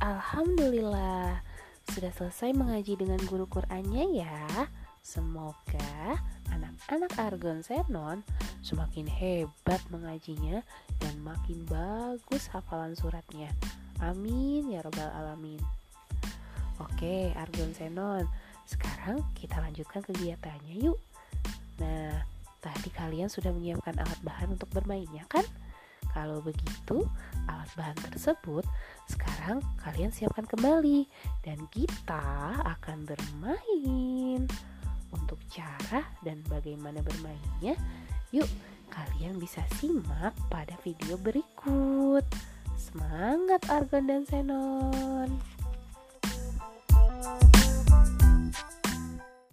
Alhamdulillah, sudah selesai mengaji dengan guru Qur'annya ya. Semoga anak-anak Argon Senon semakin hebat mengajinya dan makin bagus hafalan suratnya. Amin ya robbal alamin. Oke, Argon Senon, sekarang kita lanjutkan kegiatannya yuk. Nah, tadi kalian sudah menyiapkan alat bahan untuk bermainnya kan? Kalau begitu, alat bahan tersebut sekarang kalian siapkan kembali dan kita akan bermain. Untuk cara dan bagaimana bermainnya, yuk kalian bisa simak pada video berikut. Semangat Argon dan Senon!